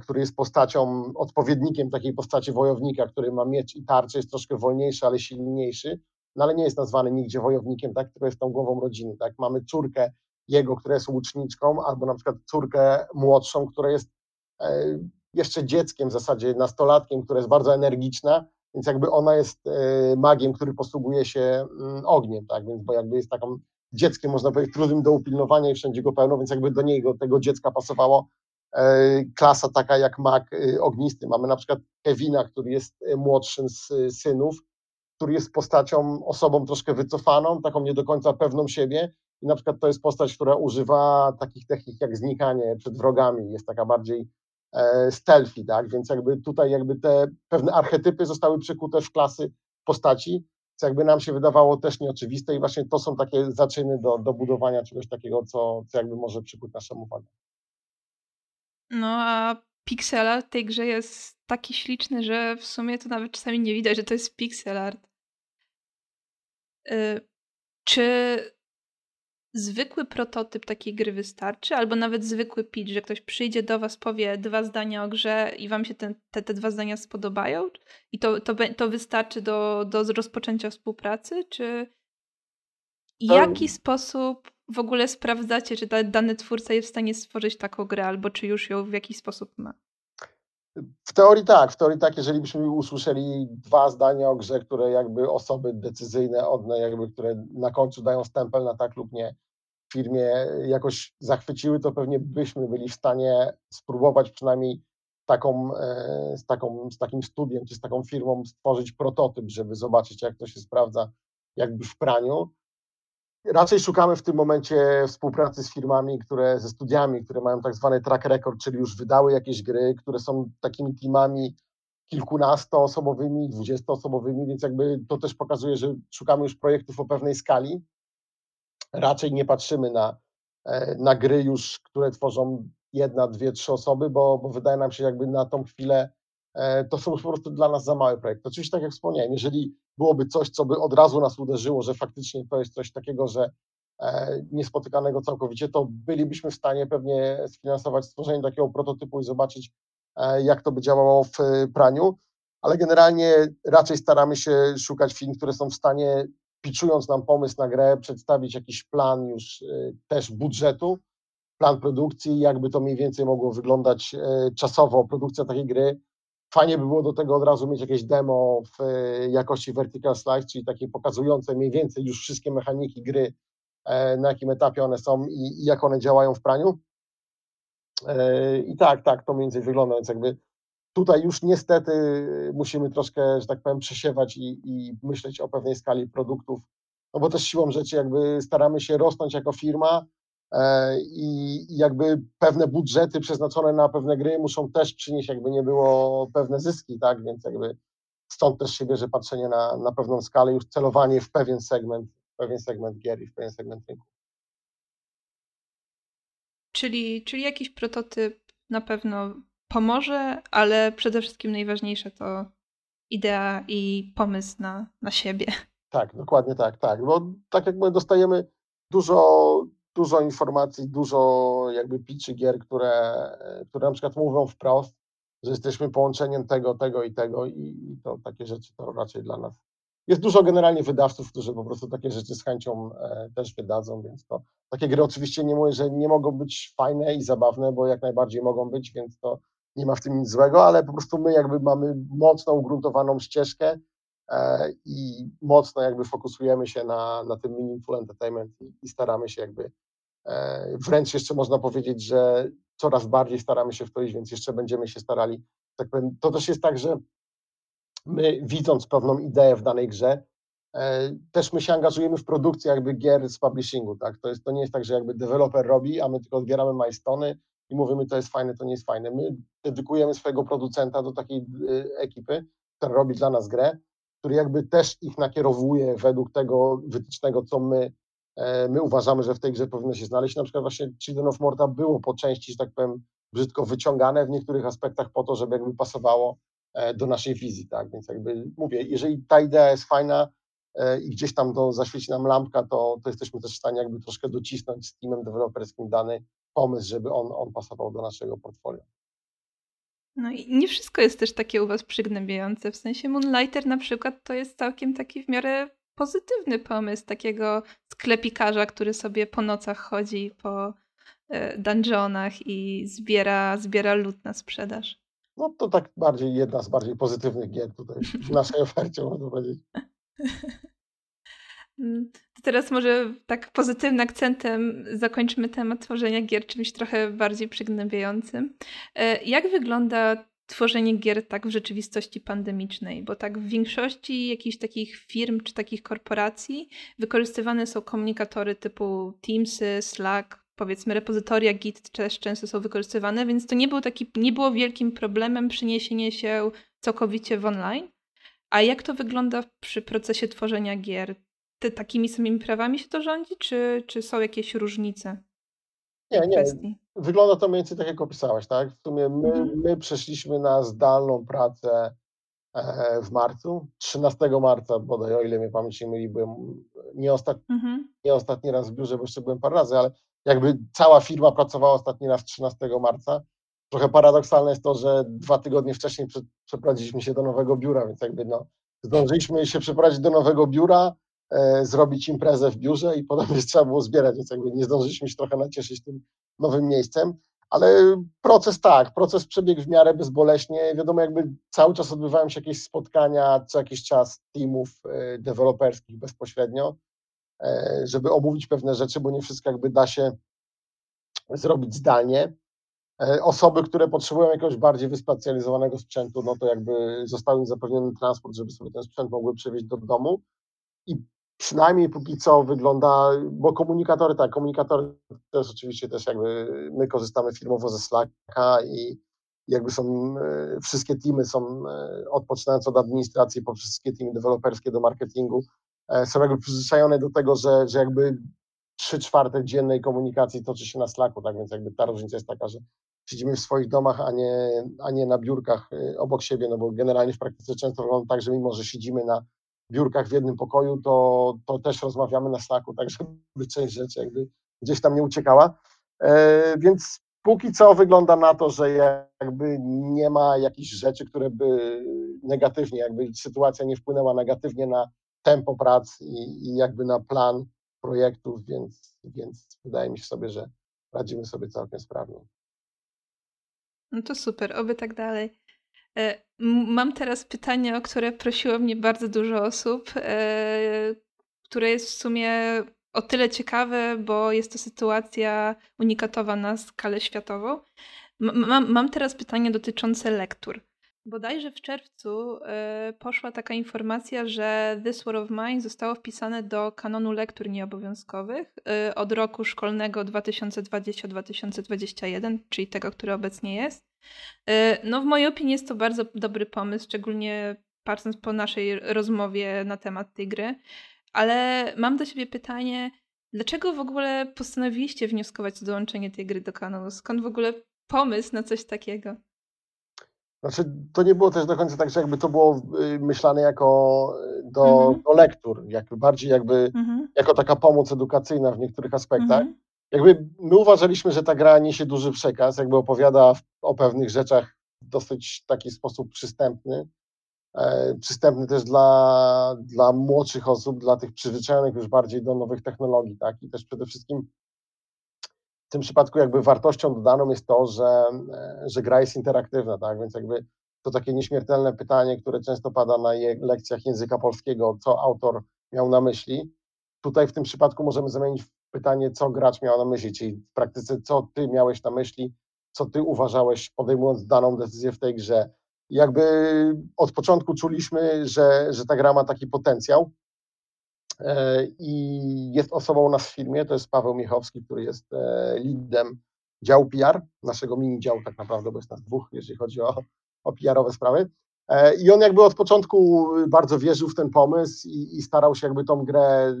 który jest postacią, odpowiednikiem takiej postaci wojownika, który ma miecz i tarczę, jest troszkę wolniejszy, ale silniejszy, no ale nie jest nazwany nigdzie wojownikiem, tak, który jest tą głową rodziny. Tak. Mamy córkę jego, która jest łuczniczką, albo na przykład córkę młodszą, która jest e, jeszcze dzieckiem w zasadzie, nastolatkiem, która jest bardzo energiczna, więc jakby ona jest e, magiem, który posługuje się mm, ogniem, tak, więc bo jakby jest taką dzieckiem, można powiedzieć, trudnym do upilnowania i wszędzie go pełno, więc jakby do niego, tego dziecka pasowało e, klasa taka jak mag ognisty. Mamy na przykład Kevina, który jest młodszym z synów, który jest postacią, osobą troszkę wycofaną, taką nie do końca pewną siebie, i na przykład to jest postać, która używa takich technik jak znikanie przed wrogami, jest taka bardziej e, stealthy, tak? Więc jakby tutaj jakby te pewne archetypy zostały przekute w klasy postaci, co jakby nam się wydawało też nieoczywiste i właśnie to są takie zaczyny do, do budowania czegoś takiego, co, co jakby może przykuć naszą uwagę. No a pixel art w tej grze jest taki śliczny, że w sumie to nawet czasami nie widać, że to jest pixel art. Yy, czy zwykły prototyp takiej gry wystarczy, albo nawet zwykły pitch, że ktoś przyjdzie do was, powie dwa zdania o grze i wam się ten, te, te dwa zdania spodobają? I to, to, to wystarczy do, do rozpoczęcia współpracy, czy w jaki sposób w ogóle sprawdzacie, czy dany twórca jest w stanie stworzyć taką grę, albo czy już ją w jakiś sposób ma? W teorii tak, w teorii tak, jeżeli byśmy usłyszeli dwa zdania o grze, które jakby osoby decyzyjne, odne, jakby, które na końcu dają stempel na tak lub nie, firmie jakoś zachwyciły, to pewnie byśmy byli w stanie spróbować przynajmniej taką, e, z, taką, z takim studiem czy z taką firmą stworzyć prototyp, żeby zobaczyć, jak to się sprawdza jakby w praniu. Raczej szukamy w tym momencie współpracy z firmami, które ze studiami, które mają tak zwany track record, czyli już wydały jakieś gry, które są takimi teamami kilkunastoosobowymi, dwudziestoosobowymi, więc jakby to też pokazuje, że szukamy już projektów o pewnej skali. Raczej nie patrzymy na, e, na gry już, które tworzą jedna, dwie, trzy osoby, bo, bo wydaje nam się jakby na tą chwilę to są po prostu dla nas za małe projekty. Oczywiście tak jak wspomniałem, jeżeli byłoby coś, co by od razu nas uderzyło, że faktycznie to jest coś takiego, że e, niespotykanego całkowicie, to bylibyśmy w stanie pewnie sfinansować stworzenie takiego prototypu i zobaczyć, jak to by działało w praniu, ale generalnie raczej staramy się szukać firm, które są w stanie pitchując nam pomysł na grę, przedstawić jakiś plan już też budżetu, plan produkcji, jakby to mniej więcej mogło wyglądać czasowo, produkcja takiej gry. Fajnie by było do tego od razu mieć jakieś demo w y, jakości vertical slice, czyli takie pokazujące mniej więcej już wszystkie mechaniki gry, e, na jakim etapie one są i, jak one działają w praniu. E, I tak, tak, to mniej więcej wygląda, więc jakby Tutaj już niestety musimy troszkę, że tak powiem, przesiewać i, i myśleć o pewnej skali produktów, no bo też siłą rzeczy jakby staramy się rosnąć jako firma e, i jakby pewne budżety przeznaczone na pewne gry muszą też przynieść, jakby nie było pewne zyski, tak, więc jakby stąd też się bierze patrzenie na, na pewną skalę, już celowanie w pewien segment, w pewien segment gier i w pewien segment rynku. Czyli, czyli jakiś prototyp na pewno pomoże, ale przede wszystkim najważniejsze to idea i pomysł na, na siebie. Tak, dokładnie tak, tak. Bo tak jak my dostajemy dużo dużo informacji, dużo jakby pitchy gier, które, które na przykład mówią wprost, że jesteśmy połączeniem tego, tego i tego i, to takie rzeczy to raczej dla nas. Jest dużo generalnie wydawców, którzy po prostu takie rzeczy z chęcią e, też wydadzą, więc to takie gry oczywiście nie mówię, że nie mogą być fajne i zabawne, bo jak najbardziej mogą być, więc to nie ma w tym nic złego, ale po prostu my jakby mamy mocno ugruntowaną ścieżkę i mocno jakby fokusujemy się na, na tym meaningful entertainment i, staramy się jakby e, wręcz jeszcze można powiedzieć, że coraz bardziej staramy się w to iść, więc jeszcze będziemy się starali. Tak powiem, to też jest tak, że my widząc pewną ideę w danej grze, e, też my się angażujemy w produkcję jakby gier z publishingu, tak? To, jest, to nie jest tak, że jakby deweloper robi, a my tylko odbieramy majstony i mówimy, to jest fajne, to nie jest fajne. My dedykujemy swojego producenta do takiej e, ekipy, która robi dla nas grę, który jakby też ich nakierowuje według tego wytycznego, co my, e, my uważamy, że w tej grze powinno się znaleźć. Na przykład właśnie Children of Morta było po części, że tak powiem, brzydko wyciągane w niektórych aspektach po to, żeby jakby pasowało E, do naszej wizji, tak? Więc jakby mówię, jeżeli ta idea jest fajna e, i gdzieś tam zaświeci nam lampka, to, to jesteśmy też w stanie jakby troszkę docisnąć z teamem deweloperskim dany pomysł, żeby on, on pasował do naszego portfolio. No i nie wszystko jest też takie u Was przygnębiające. W sensie Moonlighter na przykład to jest całkiem taki w miarę pozytywny pomysł takiego sklepikarza, który sobie po nocach chodzi po e, dungeonach i zbiera, zbiera lód na sprzedaż. No to tak bardziej jedna z bardziej pozytywnych gier tutaj w naszej ofercie, można powiedzieć. Mm, to teraz może tak pozytywnym akcentem zakończymy temat tworzenia gier czymś trochę bardziej przygnębiającym. E, jak wygląda tworzenie gier tak w rzeczywistości pandemicznej? Bo tak w większości jakichś takich firm czy takich korporacji wykorzystywane są komunikatory typu Teamsy, Slack, powiedzmy repozytoria Git też często są wykorzystywane, więc to nie, był taki, nie było wielkim problemem przeniesienie się całkowicie w online. A jak to wygląda przy procesie tworzenia gier? Ty takimi samymi prawami się to rządzi, czy, czy są jakieś różnice? Nie, nie. Kwestii? Wygląda to mniej więcej tak, jak opisałaś, tak? W sumie my, mhm. my przeszliśmy na zdalną pracę e, w marcu, 13 marca bodaj, o ile mnie pamięć nie myli, byłem nie, ostat... mhm. nie ostatni raz w biurze, bo jeszcze byłem parę razy, ale jakby cała firma pracowała ostatni raz 13 marca. Trochę paradoksalne jest to, że dwa tygodnie wcześniej przeprowadziliśmy się do nowego biura, więc jakby no, zdążyliśmy się przeprowadzić do nowego biura, zrobić imprezę w biurze i jeszcze trzeba było zbierać, więc jakby nie zdążyliśmy się trochę nacieszyć tym nowym miejscem, ale proces tak, proces przebiegł w miarę bezboleśnie, wiadomo jakby cały czas odbywają się jakieś spotkania co jakiś czas teamów e, deweloperskich bezpośrednio, E, żeby omówić pewne rzeczy, bo nie wszystko jakby da się zrobić zdalnie. E, osoby, które potrzebują jakiegoś bardziej wyspecjalizowanego sprzętu, no to jakby został im zapewniony transport, żeby sobie ten sprzęt mogły przywieźć do domu. I przynajmniej póki co wygląda, bo komunikatory, tak, komunikatory też oczywiście też jakby my korzystamy firmowo ze Slacka i jakby są, e, wszystkie teamy są, odpoczynając od administracji po wszystkie teamy deweloperskie do marketingu, E, są jakby przyzwyczajone do tego, że, że jakby trzy czwarte dziennej komunikacji toczy się na Slacku, tak więc jakby ta różnica jest taka, że siedzimy w swoich domach, a nie, a nie na biurkach e, obok siebie, no bo generalnie w praktyce często wygląda tak, że mimo, że siedzimy na biurkach w jednym pokoju, to, to też rozmawiamy na Slacku, tak żeby część rzeczy jakby gdzieś tam nie uciekała. E, więc póki co wygląda na to, że jakby nie ma jakichś rzeczy, które by negatywnie, jakby sytuacja nie wpłynęła negatywnie na tempo prac i, i jakby na plan projektów, więc, więc wydaje mi się sobie, że radzimy sobie całkiem sprawnie. No to super, oby tak dalej. E, mam teraz pytanie, o które prosiło mnie bardzo dużo osób, e, które jest w sumie o tyle ciekawe, bo jest to sytuacja unikatowa na skalę światową. Mam, mam teraz pytanie dotyczące lektur. Bodajże w czerwcu y, poszła taka informacja, że This War of Mine zostało wpisane do kanonu lektur nieobowiązkowych y, od roku szkolnego 2020-2021, czyli tego, który obecnie jest. Y, no, w mojej opinii jest to bardzo dobry pomysł, szczególnie patrząc po naszej rozmowie na temat tej gry. Ale mam do siebie pytanie, dlaczego w ogóle postanowiliście wnioskować o dołączenie tej gry do kanonu? Skąd w ogóle pomysł na coś takiego? Znaczy, to nie było też do końca tak, że jakby to było y, myślane jako y, do, mhm. do lektur, jak bardziej jakby mhm. jako taka pomoc edukacyjna w niektórych aspektach. Mhm. jakby my uważaliśmy, że ta gra niesie duży przekaz, jakby opowiada o pewnych rzeczach w dosyć taki sposób przystępny, e, przystępny też dla, dla młodszych osób, dla tych przyzwyczajonych już bardziej do nowych technologii, tak, i też przede wszystkim w tym przypadku jakby wartością dodaną jest to, że, e, że gra jest interaktywna, tak, więc jakby to takie nieśmiertelne pytanie, które często pada na lekcjach języka polskiego, co autor miał na myśli. Tutaj w tym przypadku możemy zamienić pytanie, co gracz miał na myśli, czyli w praktyce, co ty miałeś na myśli, co ty uważałeś, podejmując daną decyzję w tej grze. Jakby od początku czuliśmy, że, że ta gra ma taki potencjał i jest osobą u nas w firmie, to jest Paweł Miechowski, który jest e, leadem działu PR, naszego mini działu tak naprawdę, bo jest nas dwóch, jeżeli chodzi o, o PR-owe sprawy. E, I on jakby od początku bardzo wierzył w ten pomysł i, i starał się jakby tą grę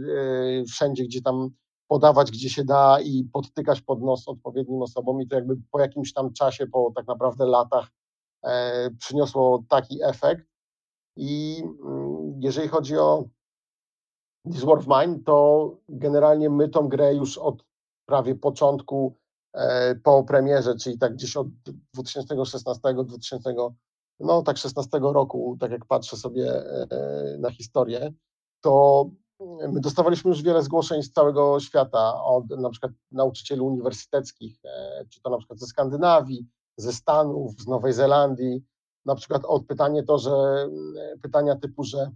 wszędzie, gdzie tam podawać gdzie się da i podtykać pod nos odpowiednim osobom i to jakby po jakimś tam czasie, po tak naprawdę latach e, przyniosło taki efekt i mm, jeżeli chodzi o This War of Mine, to generalnie my tą grę już od prawie początku e, po premierze, czyli tak gdzieś od 2016, 2000, no tak 16 roku, tak jak patrzę sobie e, na historię, to My dostawaliśmy już wiele zgłoszeń z całego świata, od na przykład nauczycieli uniwersyteckich, e, czy to na przykład ze Skandynawii, ze Stanów, z Nowej Zelandii, na przykład od pytanie to, że pytania typu, że,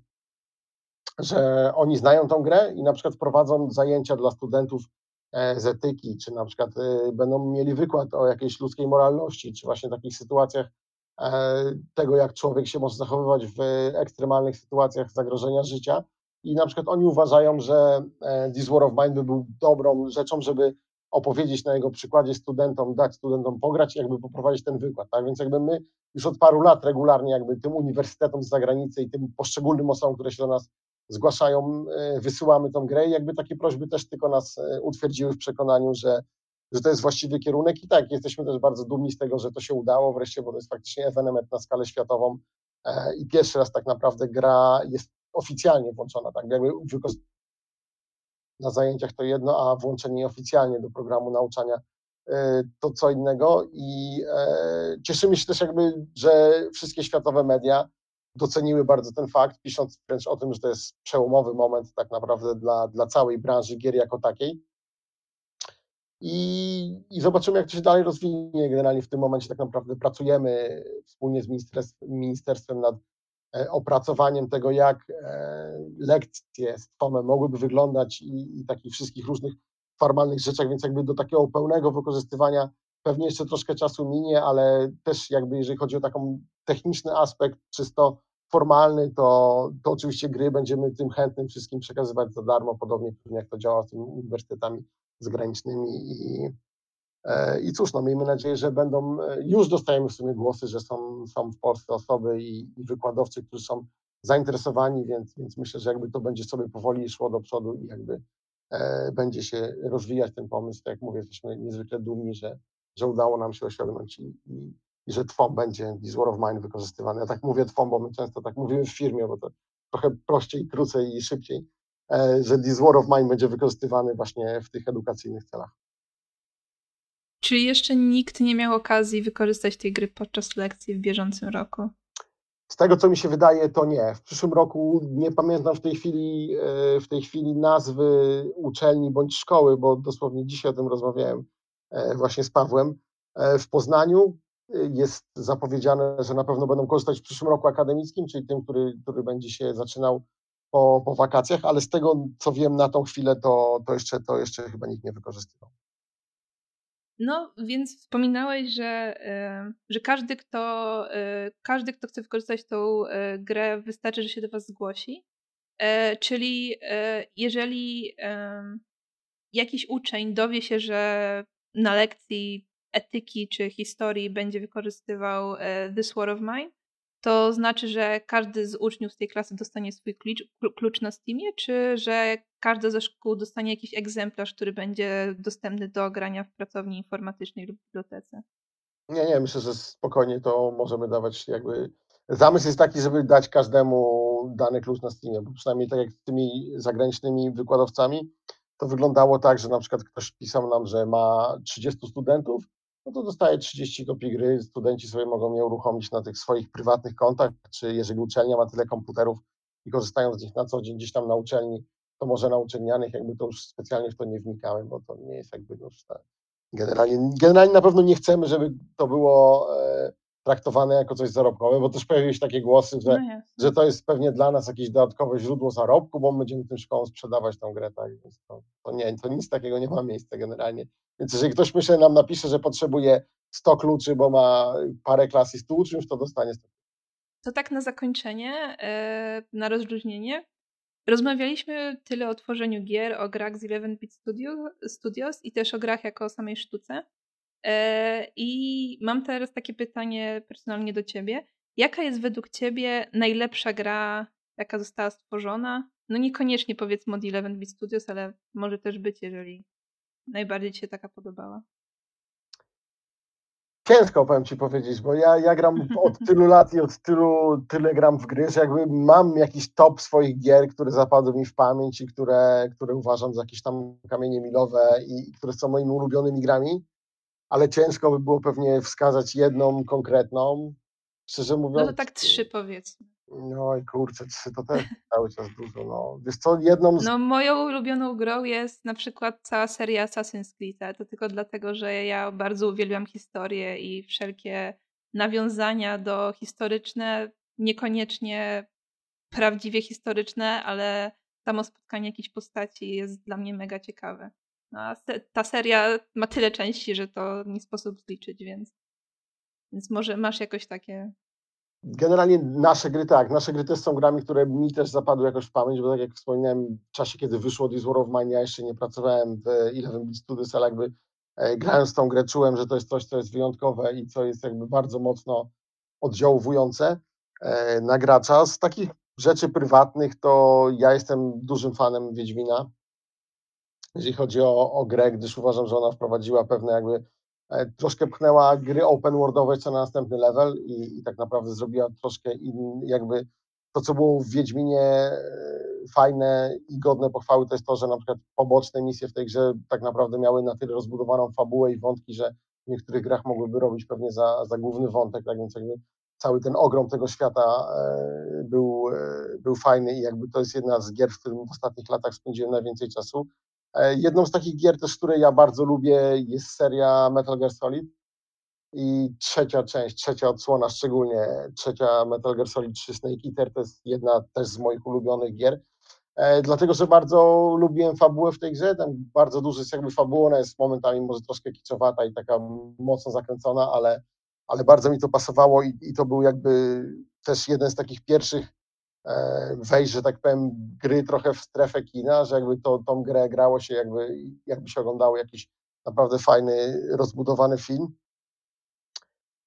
że oni znają tą grę i na przykład prowadzą zajęcia dla studentów e, z etyki, czy na przykład e, będą mieli wykład o jakiejś ludzkiej moralności, czy właśnie takich sytuacjach tego, jak człowiek się może zachowywać w ekstremalnych sytuacjach zagrożenia życia. I na przykład oni uważają, że e, This War of Mine by był dobrą rzeczą, żeby opowiedzieć na jego przykładzie studentom, dać studentom pograć i jakby poprowadzić ten wykład, tak, więc jakby my już od paru lat regularnie jakby tym uniwersytetom z zagranicy i tym poszczególnym osobom, które się do nas zgłaszają, e, wysyłamy tą grę i jakby takie prośby też tylko nas e, utwierdziły w przekonaniu, że, że to jest właściwy kierunek. I tak, jesteśmy też bardzo dumni z tego, że to się udało wreszcie, bo to jest faktycznie ewenement na skalę światową. I pierwszy raz tak naprawdę gra jest oficjalnie włączona, tak? Jakby na zajęciach to jedno, a włączenie oficjalnie do programu nauczania e, to co innego. I e, cieszymy się też jakby, że wszystkie światowe media doceniły bardzo ten fakt, pisząc wręcz o tym, że to jest przełomowy moment tak naprawdę dla, dla całej branży gier jako takiej. I, I zobaczymy, jak to się dalej rozwinie. Generalnie w tym momencie tak naprawdę pracujemy wspólnie z ministerstwem, ministerstwem nad E, opracowaniem tego, jak e, lekcje z TOMem mogłyby wyglądać i, i takich wszystkich różnych formalnych rzeczach, więc jakby do takiego pełnego wykorzystywania pewnie jeszcze troszkę czasu minie, ale też jakby jeżeli chodzi o taką techniczny aspekt, czysto formalny, to, to oczywiście gry będziemy tym chętnym wszystkim przekazywać za darmo, podobnie jak to działa z tymi uniwersytetami zagranicznymi i, E, I cóż, no miejmy nadzieję, że będą, e, już dostajemy w sumie głosy, że są, są w Polsce osoby i, i wykładowcy, którzy są zainteresowani, więc, więc myślę, że jakby to będzie sobie powoli szło do przodu i jakby e, będzie się rozwijać ten pomysł. Tak jak mówię, jesteśmy niezwykle dumni, że, że udało nam się osiągnąć i, i, i że TWOM będzie, This War of Mine wykorzystywany. Ja tak mówię TWOM, bo my często tak mówimy w firmie, bo to trochę prościej, krócej i szybciej, e, że This War of Mine będzie wykorzystywany właśnie w tych edukacyjnych celach. Czy jeszcze nikt nie miał okazji wykorzystać tej gry podczas lekcji w bieżącym roku? Z tego, co mi się wydaje, to nie. W przyszłym roku nie pamiętam w tej chwili, e, w tej chwili nazwy uczelni bądź szkoły, bo dosłownie dzisiaj o tym rozmawiałem e, właśnie z Pawłem. W Poznaniu jest zapowiedziane, że na pewno będą korzystać w przyszłym roku akademickim, czyli tym, który, który będzie się zaczynał po, po wakacjach, ale z tego, co wiem na tą chwilę, to, to, jeszcze, to jeszcze chyba nikt nie wykorzystywał. No, więc wspominałeś, że, że każdy, kto, e, każdy, kto chce wykorzystać tą e, grę, wystarczy, że się do Was zgłosi. E, czyli jeżeli jakiś uczeń dowie się, że na lekcji etyki czy historii będzie wykorzystywał This War of Mine, to znaczy, że każdy z uczniów z tej klasy dostanie swój klucz, klucz na Steamie, czy że każda ze szkół dostanie jakiś egzemplarz, który będzie dostępny do grania w pracowni informatycznej lub bibliotece? Nie, nie, myślę, że spokojnie to możemy dawać jakby... Zamysł jest taki, żeby dać każdemu dany klucz na Steamie, bo przynajmniej tak jak z tymi zagranicznymi wykładowcami, to wyglądało tak, że na przykład ktoś pisał nam, że ma 30 studentów, no to dostaje 30 kopii gry, studenci sobie mogą je uruchomić na tych swoich prywatnych kontach, czy jeżeli uczelnia ma tyle komputerów i korzystają z nich na co dzień gdzieś tam na uczelni, to może na uczelnianych jakby to już specjalnie w to nie wnikałem, bo to nie jest jakby już tak. Generalnie, generalnie na pewno nie chcemy, żeby to było e, traktowane jako coś zarobkowe, bo też pojawiły się takie głosy, że, no że to jest pewnie dla nas jakieś dodatkowe źródło zarobku, bo my będziemy tym szkołom sprzedawać tą grę, tak, więc to, to nie, to nic takiego nie ma miejsca generalnie. Więc jeżeli ktoś myślę nam napisze, że potrzebuje 100 kluczy, bo ma parę klas i 100 uczniów, to dostanie 100 To tak na zakończenie, e, na rozluźnienie. Rozmawialiśmy tyle o tworzeniu gier, o grach z 11-bit Studios i też o grach jako o samej sztuce. E, I mam teraz takie pytanie personalnie do ciebie. Jaka jest według ciebie najlepsza gra, jaka została stworzona? No niekoniecznie powiedzmy od 11-bit Studios, ale może też być, jeżeli najbardziej ci się taka podobała. Ciężko powiem ci powiedzieć, bo ja, ja gram od tylu lat i od tylu, tyle gram w gry, że jakby mam jakiś top swoich gier, które zapadły mi w pamięć i które, które uważam za jakieś tam kamienie milowe i, i które są moimi ulubionymi grami ale ciężko by było pewnie wskazać jedną konkretną. Szczerze mówiąc. No to tak trzy powiedzmy. I kurczę, to też cały czas dużo. No. Wiesz co, jedną z... No moją ulubioną grą jest na przykład cała seria Assassin's Creed, to tylko dlatego, że ja bardzo uwielbiam historię i wszelkie nawiązania do historyczne, niekoniecznie prawdziwie historyczne, ale samo spotkanie jakichś postaci jest dla mnie mega ciekawe. No, a ta seria ma tyle części, że to nie sposób zliczyć, więc, więc może masz jakoś takie. Generalnie nasze gry tak, nasze gry też są grami, które mi też zapadły jakoś w pamięć, bo tak jak wspominałem, w czasie, kiedy wyszło This War of Mine, ja jeszcze nie pracowałem w Eleven Beat Studios, ale jakby e, grając tą grę czułem, że to jest coś, co jest wyjątkowe i co jest jakby bardzo mocno oddziaływujące e, na gracza. Z takich rzeczy prywatnych to ja jestem dużym fanem Wiedźmina jeżeli chodzi o, o grę, gdyż uważam, że ona wprowadziła pewne jakby troszkę pchnęła gry open worldowe co na następny level i, i tak naprawdę zrobiła troszkę in, jakby to, co było w Wiedźminie e, fajne i godne pochwały, to jest to, że na przykład poboczne misje w tej grze tak naprawdę miały na tyle rozbudowaną fabułę i wątki, że w niektórych grach mogłyby robić pewnie za, za główny wątek, tak więc jakby cały ten ogrom tego świata e, był, był fajny i jakby to jest jedna z gier, w którym w ostatnich latach spędziłem najwięcej czasu. E, jedną z takich gier też, które ja bardzo lubię jest seria Metal Gear Solid i trzecia część, trzecia odsłona szczególnie, trzecia Metal Gear Solid 3 Snake Eater to jest jedna też z moich ulubionych gier, e, dlatego, że bardzo lubiłem fabułę w tej grze, tam bardzo dużo jest jakby fabuła, ona jest momentami może troszkę kiczowata i taka mocno zakręcona, ale, ale bardzo mi to pasowało i, i to był jakby też jeden z takich pierwszych wejść, że tak powiem, gry trochę w strefę kina, że jakby to, tą grę grało się, jakby, jakby się oglądało jakiś naprawdę fajny, rozbudowany film.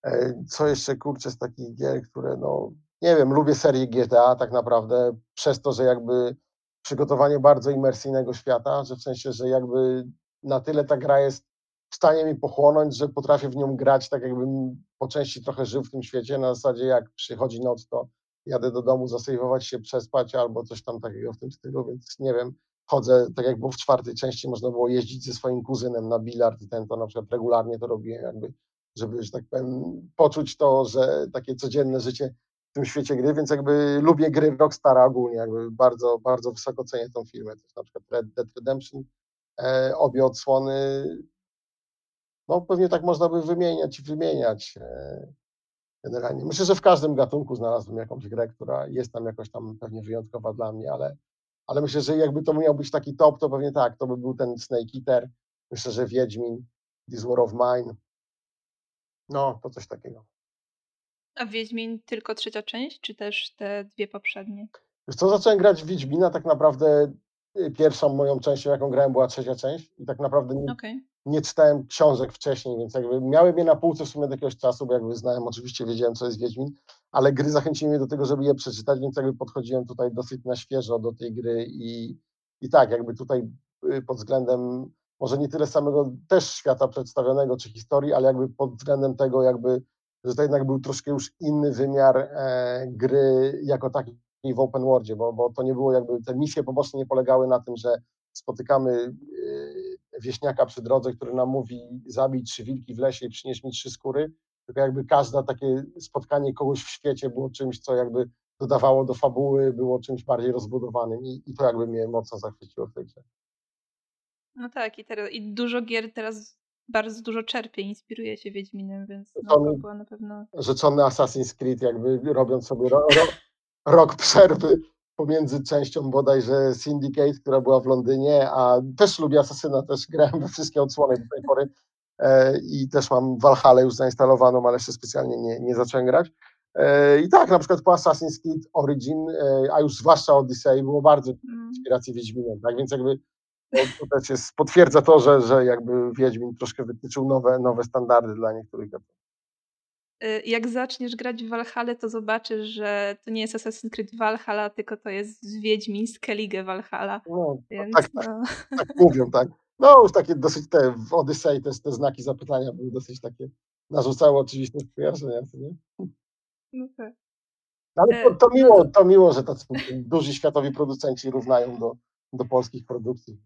E, co jeszcze, kurczę, z takich gier, które, no, nie wiem, lubię serię GTA tak naprawdę, przez to, że jakby przygotowanie bardzo imersyjnego świata, że w sensie, że jakby na tyle ta gra jest w stanie mi pochłonąć, że potrafię w nią grać tak jakbym po części trochę żył w tym świecie, na zasadzie jak przychodzi noc, to jadę do domu zasejwować się, przespać albo coś tam takiego w tym stylu, więc nie wiem, chodzę, tak jak było w czwartej części, można było jeździć ze swoim kuzynem na bilard i ten to na przykład regularnie to robiłem, jakby, żeby, że tak powiem, poczuć to, że takie codzienne życie w tym świecie gry, więc jakby lubię gry Rockstara ogólnie, jakby bardzo, bardzo wysoko cenię tą firmę, to jest na przykład Red Dead Redemption, e, obie odsłony, no pewnie tak można by wymieniać i wymieniać. E, generalnie. Myślę, że w każdym gatunku znalazłem jakąś grę, która jest tam jakoś tam pewnie wyjątkowa dla mnie, ale, ale myślę, że jakby to miał być taki top, to pewnie tak, to by był ten Snake Eater, myślę, że Wiedźmin, This War of Mine, no, to coś takiego. A Wiedźmin tylko trzecia część, czy też te dwie poprzednie? Wiesz co, zacząłem grać w Wiedźmina, tak naprawdę y, pierwszą moją częścią, jaką grałem, była trzecia część i tak naprawdę nie, okay nie czytałem książek wcześniej, więc jakby miałem je na półce w sumie do jakiegoś czasu, bo jakby znałem, oczywiście wiedziałem, co jest Wiedźmin, ale gry zachęciły mnie do tego, żeby je przeczytać, więc jakby podchodziłem tutaj dosyć na świeżo do tej gry i, i tak, jakby tutaj y, pod względem może nie tyle samego też świata przedstawionego czy historii, ale jakby pod względem tego jakby, że to jednak był troszkę już inny wymiar e, gry jako takiej w open worldzie, bo, bo to nie było jakby, te misje poboczne nie polegały na tym, że spotykamy wieśniaka przy drodze, który nam mówi zabij trzy wilki w lesie i przynieś mi trzy skóry, tylko jakby każde takie spotkanie kogoś w świecie było czymś, co jakby dodawało do fabuły, było czymś bardziej rozbudowanym i, i to jakby mnie mocno zachwyciło w tej grze. No tak, i, teraz, i dużo gier teraz bardzo dużo czerpie, inspiruje się Wiedźminem, więc no, to była na pewno... Rzeczony Assassin's Creed, jakby robiąc sobie ro, ro, rok przerwy pomiędzy częścią bodajże Syndicate, która była w Londynie, a też lubię Asasyna, też grałem we wszystkie odsłony do tej pory e, i też mam Valhalla już zainstalowaną, ale jeszcze specjalnie nie, nie zacząłem grać. E, I tak, na przykład po Assassin's Creed Origin, e, a już zwłaszcza Odyssey, było bardzo mm. inspiracji Wiedźminem, tak, więc jakby to też jest, potwierdza to, że, że jakby Wiedźmin troszkę wytyczył nowe, nowe standardy dla niektórych gatunków. Y, jak zaczniesz grać w Valhalla, to zobaczysz, że to nie jest Assassin's Creed Valhalla, tylko to jest Wiedźmin z Keligę Valhalla. No, Więc, tak, no. Tak, tak, mówią, tak. No już takie dosyć te w Odyssey te, te znaki zapytania były dosyć takie, narzucały oczywiście skojarzenia, nie? No tak. Ale to, e, to, no miło, to miło, że tacy duzi światowi producenci równają do, do polskich produkcji.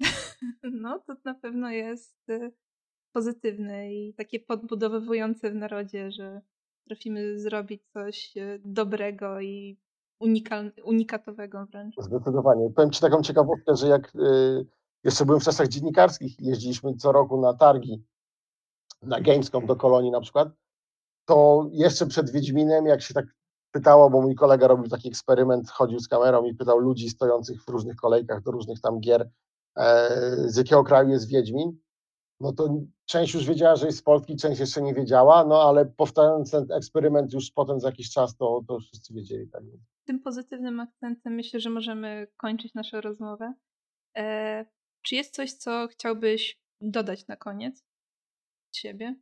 No, to na pewno jest y, pozytywne i takie podbudowywujące w narodzie, że trafimy zrobić coś e, dobrego i unikal, unikatowego wręcz. Zdecydowanie. Powiem Ci taką ciekawostkę, że jak y, jeszcze byłem w czasach dziennikarskich, jeździliśmy co roku na targi, na Gamescom do Kolonii na przykład, to jeszcze przed Wiedźminem, jak się tak pytało, bo mój kolega robił taki eksperyment, chodził z kamerą i pytał ludzi stojących w różnych kolejkach do różnych tam gier, e, z jakiego kraju jest Wiedźmin, no to część już wiedziała, że jest z Polski, część jeszcze nie wiedziała, no ale powtarzając ten eksperyment już potem za jakiś czas, to, to wszyscy wiedzieli. Tak. Tym pozytywnym akcentem myślę, że możemy kończyć naszą rozmowę. E, czy jest coś, co chciałbyś dodać na koniec siebie?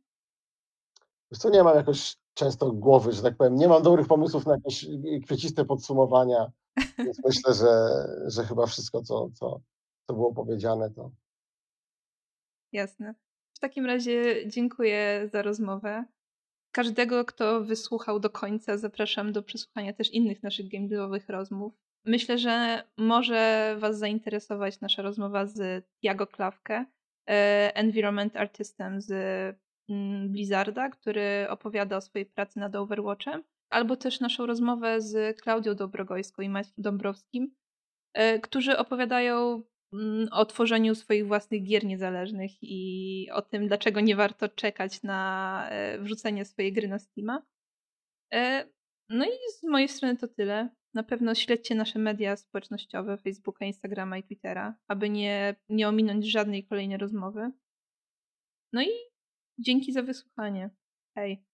Wiesz co, nie mam jakoś często głowy, że tak powiem, nie mam dobrych pomysłów na jakieś kwieciste podsumowania, więc myślę, że, że chyba wszystko, co, co, co było powiedziane, to, Jasne. W takim razie dziękuję za rozmowę. Każdego, kto wysłuchał do końca, zapraszam do przesłuchania też innych naszych gamedevowych rozmów. Myślę, że może Was zainteresować nasza rozmowa z Jago Klawkę, e, environment artystem z mm, Blizzarda, który opowiada o swojej pracy nad Overwatchem, albo też naszą rozmowę z Klaudią Dobrogojską i Maćkiem Dąbrowskim, e, którzy opowiadają o tworzeniu swoich własnych gier niezależnych i o tym, dlaczego nie warto czekać na e, wrzucenie swojej gry na Steama. E, no i z mojej strony to tyle. Na pewno śledźcie nasze media społecznościowe, Facebooka, Instagrama i Twittera, aby nie, nie ominąć żadnej kolejnej rozmowy. No i dzięki za wysłuchanie. Hej.